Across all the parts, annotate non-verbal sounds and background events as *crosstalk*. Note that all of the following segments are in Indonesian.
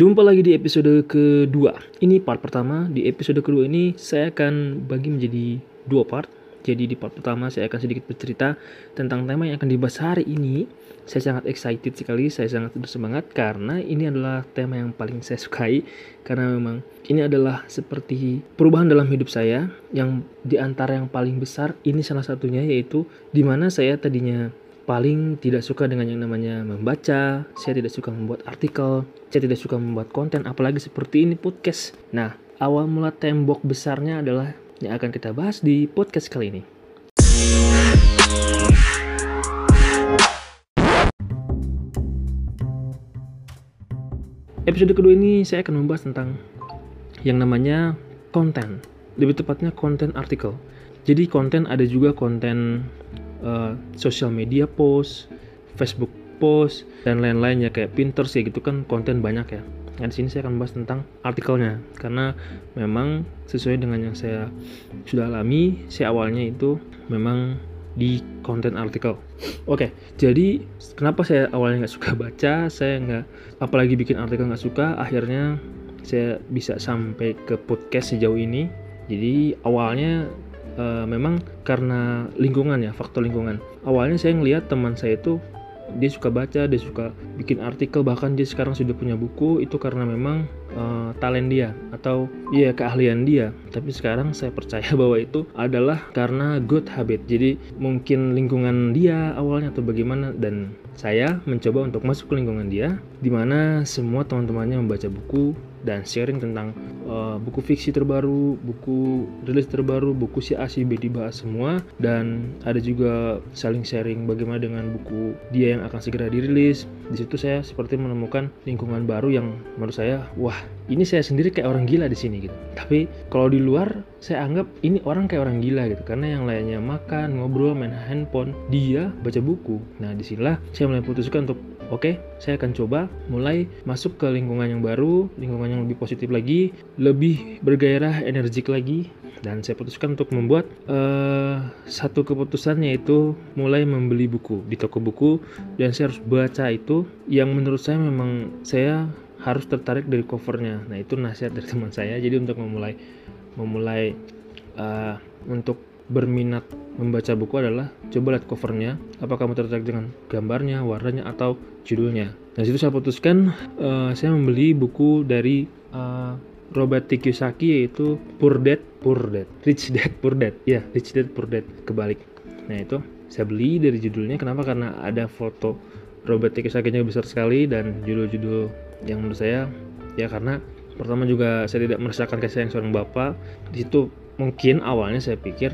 Jumpa lagi di episode kedua. Ini part pertama. Di episode kedua ini saya akan bagi menjadi dua part. Jadi di part pertama saya akan sedikit bercerita tentang tema yang akan dibahas hari ini. Saya sangat excited sekali, saya sangat bersemangat karena ini adalah tema yang paling saya sukai karena memang ini adalah seperti perubahan dalam hidup saya yang di antara yang paling besar ini salah satunya yaitu di mana saya tadinya paling tidak suka dengan yang namanya membaca, saya tidak suka membuat artikel, saya tidak suka membuat konten, apalagi seperti ini podcast. Nah, awal mula tembok besarnya adalah yang akan kita bahas di podcast kali ini. Episode kedua ini saya akan membahas tentang yang namanya konten, lebih tepatnya konten artikel. Jadi konten ada juga konten uh, social media post, Facebook post dan lain-lainnya kayak Pinterest ya gitu kan konten banyak ya. Nah, di sini saya akan bahas tentang artikelnya karena memang sesuai dengan yang saya sudah alami, saya awalnya itu memang di konten artikel. Oke, jadi kenapa saya awalnya nggak suka baca, saya nggak, apalagi bikin artikel nggak suka, akhirnya saya bisa sampai ke podcast sejauh ini. Jadi awalnya uh, memang karena lingkungan ya faktor lingkungan. Awalnya saya ngelihat teman saya itu dia suka baca dia suka bikin artikel bahkan dia sekarang sudah punya buku itu karena memang uh, talent dia atau ya keahlian dia. Tapi sekarang saya percaya *laughs* bahwa itu adalah karena good habit. Jadi mungkin lingkungan dia awalnya atau bagaimana dan saya mencoba untuk masuk ke lingkungan dia di mana semua teman-temannya membaca buku dan sharing tentang uh, buku fiksi terbaru, buku rilis terbaru, buku si A si B dibahas semua dan ada juga saling sharing bagaimana dengan buku dia yang akan segera dirilis. Di situ saya seperti menemukan lingkungan baru yang menurut saya wah ini saya sendiri kayak orang gila di sini gitu. Tapi kalau di luar saya anggap ini orang kayak orang gila gitu karena yang lainnya makan, ngobrol, main handphone, dia baca buku. Nah di sinilah saya mulai putuskan untuk oke saya akan coba mulai masuk ke lingkungan yang baru lingkungan yang lebih positif lagi lebih bergairah energik lagi. Dan saya putuskan untuk membuat uh, satu keputusan yaitu mulai membeli buku di toko buku. Dan saya harus baca itu yang menurut saya memang saya harus tertarik dari covernya. Nah itu nasihat dari teman saya. Jadi untuk memulai memulai uh, untuk berminat membaca buku adalah coba lihat covernya. Apakah kamu tertarik dengan gambarnya warnanya atau judulnya? Nah situ saya putuskan uh, saya membeli buku dari uh, Robert T. Kiyosaki yaitu Poor Dad Poor Dad Rich Dad Poor Dad. Ya yeah, Rich Dad Poor Dad kebalik. Nah itu saya beli dari judulnya. Kenapa? Karena ada foto Robert T. Kiyosaki nya besar sekali dan judul-judul yang menurut saya ya karena pertama juga saya tidak merasakan kasih seorang bapak. Di situ mungkin awalnya saya pikir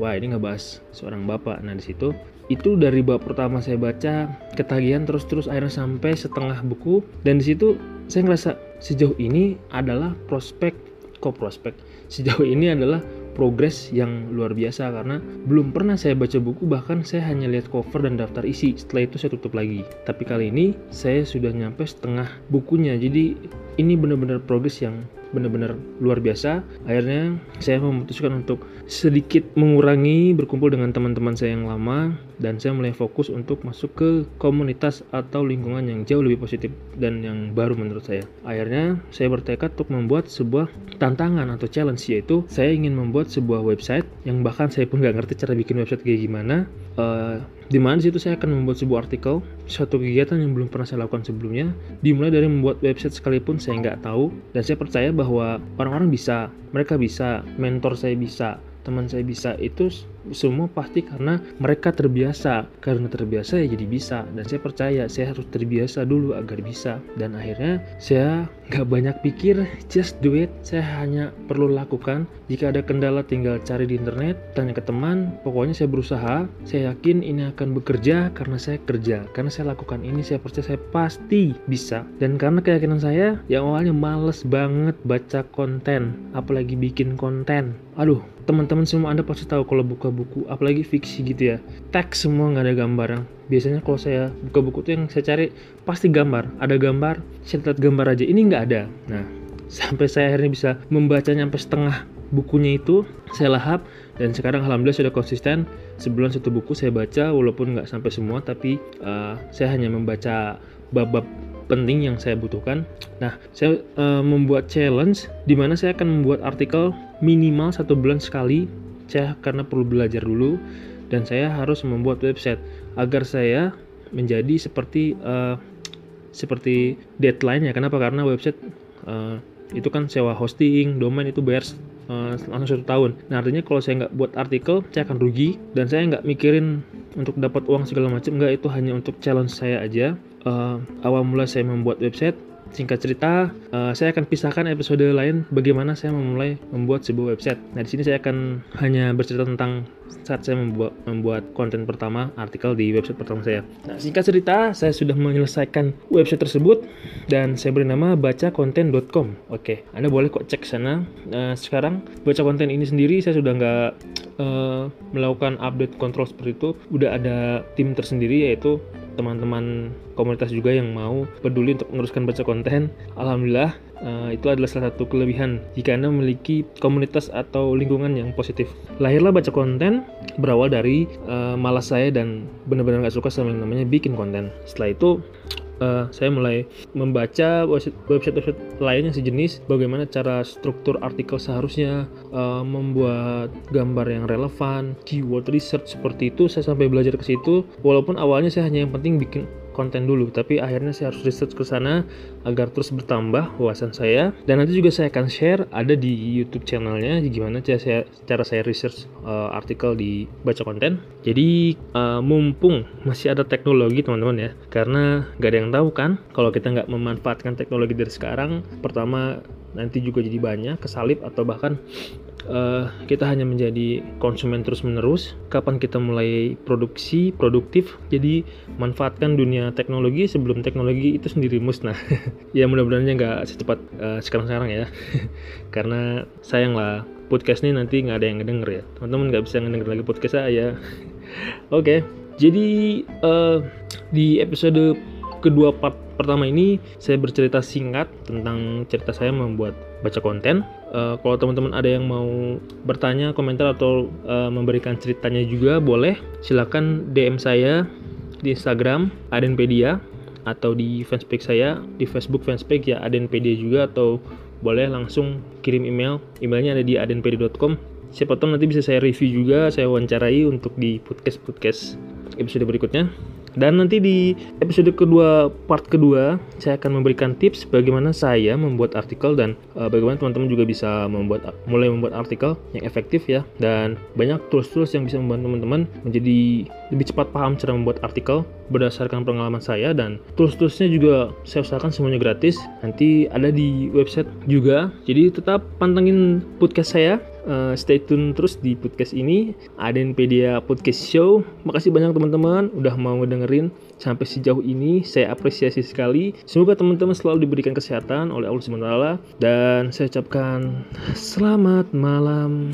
wah ini ngebahas seorang bapak. Nah di situ itu dari bab pertama saya baca ketagihan terus terus akhirnya sampai setengah buku. Dan di situ saya ngerasa sejauh ini adalah prospek kok prospek? Sejauh ini adalah progres yang luar biasa karena belum pernah saya baca buku bahkan saya hanya lihat cover dan daftar isi. Setelah itu saya tutup lagi. Tapi kali ini saya sudah nyampe setengah bukunya. Jadi ini benar-benar progres yang benar-benar luar biasa. Akhirnya saya memutuskan untuk sedikit mengurangi berkumpul dengan teman-teman saya yang lama dan saya mulai fokus untuk masuk ke komunitas atau lingkungan yang jauh lebih positif dan yang baru menurut saya. Akhirnya saya bertekad untuk membuat sebuah tantangan atau challenge yaitu saya ingin membuat sebuah website yang bahkan saya pun nggak ngerti cara bikin website kayak gimana. Uh, di mana situ saya akan membuat sebuah artikel, suatu kegiatan yang belum pernah saya lakukan sebelumnya, dimulai dari membuat website sekalipun saya nggak tahu, dan saya percaya bahwa orang-orang bisa, mereka bisa, mentor saya bisa, teman saya bisa itu semua pasti karena mereka terbiasa. Karena terbiasa ya jadi bisa. Dan saya percaya saya harus terbiasa dulu agar bisa. Dan akhirnya saya nggak banyak pikir just do it. Saya hanya perlu lakukan. Jika ada kendala tinggal cari di internet tanya ke teman. Pokoknya saya berusaha. Saya yakin ini akan bekerja karena saya kerja. Karena saya lakukan ini saya percaya saya pasti bisa. Dan karena keyakinan saya yang awalnya males banget baca konten. Apalagi bikin konten. Aduh teman-teman semua anda pasti tahu kalau buka buku apalagi fiksi gitu ya. Teks semua nggak ada gambar. Biasanya kalau saya buka buku tuh yang saya cari pasti gambar. Ada gambar saya lihat gambar aja. Ini nggak ada. Nah *laughs* sampai saya akhirnya bisa membaca sampai setengah bukunya itu saya lahap dan sekarang alhamdulillah sudah konsisten. Sebulan satu buku saya baca walaupun nggak sampai semua tapi uh, saya hanya membaca bab-bab penting yang saya butuhkan. Nah, saya uh, membuat challenge di mana saya akan membuat artikel minimal satu bulan sekali. Saya karena perlu belajar dulu dan saya harus membuat website agar saya menjadi seperti uh, seperti deadline ya. Kenapa? Karena website uh, itu kan sewa hosting, domain itu bayar langsung satu tahun. Nah artinya kalau saya nggak buat artikel, saya akan rugi dan saya nggak mikirin untuk dapat uang segala macam. Nggak itu hanya untuk challenge saya aja. Uh, awal mula saya membuat website, Singkat cerita, uh, saya akan pisahkan episode lain bagaimana saya memulai membuat sebuah website. Nah, di sini saya akan hanya bercerita tentang saat saya membuat membuat konten pertama artikel di website pertama saya. Nah, singkat cerita, saya sudah menyelesaikan website tersebut dan saya beri nama bacakonten.com. Oke, Anda boleh kok cek sana. Uh, sekarang baca konten ini sendiri saya sudah nggak uh, melakukan update kontrol seperti itu. Udah ada tim tersendiri yaitu teman-teman komunitas juga yang mau peduli untuk meneruskan baca konten. Alhamdulillah, uh, itu adalah salah satu kelebihan jika Anda memiliki komunitas atau lingkungan yang positif. Lahirlah baca konten berawal dari uh, malas saya dan benar-benar gak suka sama yang namanya bikin konten. Setelah itu uh, saya mulai membaca website-website lain yang sejenis bagaimana cara struktur artikel seharusnya uh, membuat gambar yang relevan keyword research seperti itu. Saya sampai belajar ke situ. Walaupun awalnya saya hanya yang penting bikin konten dulu tapi akhirnya saya harus research ke sana agar terus bertambah wawasan saya. Dan nanti juga saya akan share ada di YouTube channelnya gimana cara saya cara saya research uh, artikel di baca konten. Jadi uh, mumpung masih ada teknologi teman-teman ya. Karena gak ada yang tahu kan kalau kita nggak memanfaatkan teknologi dari sekarang pertama nanti juga jadi banyak kesalip atau bahkan uh, kita hanya menjadi konsumen terus-menerus. Kapan kita mulai produksi, produktif? Jadi manfaatkan dunia teknologi sebelum teknologi itu sendiri musnah. *laughs* ya mudah-mudahan nggak secepat uh, sekarang-sekarang ya. *laughs* Karena sayang lah podcast ini nanti nggak ada yang ngedenger ya. Teman-teman nggak bisa ngedenger lagi podcast saya. *laughs* Oke, okay. jadi uh, di episode kedua part pertama ini saya bercerita singkat tentang cerita saya membuat baca konten. Uh, kalau teman-teman ada yang mau bertanya, komentar atau uh, memberikan ceritanya juga boleh. Silakan DM saya di Instagram Adenpedia atau di fanspage saya di Facebook fanspage ya Adenpedia juga atau boleh langsung kirim email. Emailnya ada di adenpedia.com. Siapa tahu nanti bisa saya review juga, saya wawancarai untuk di podcast-podcast episode berikutnya. Dan nanti di episode kedua, part kedua, saya akan memberikan tips bagaimana saya membuat artikel dan uh, bagaimana teman-teman juga bisa membuat mulai membuat artikel yang efektif ya. Dan banyak tools-tools yang bisa membantu teman-teman menjadi lebih cepat paham cara membuat artikel berdasarkan pengalaman saya dan tools-toolsnya juga saya usahakan semuanya gratis. Nanti ada di website juga. Jadi tetap pantengin podcast saya uh, stay tune terus di podcast ini Adenpedia Podcast Show. Makasih banyak teman-teman udah mau ngedengerin sampai sejauh ini. Saya apresiasi sekali. Semoga teman-teman selalu diberikan kesehatan oleh Allah SWT dan saya ucapkan selamat malam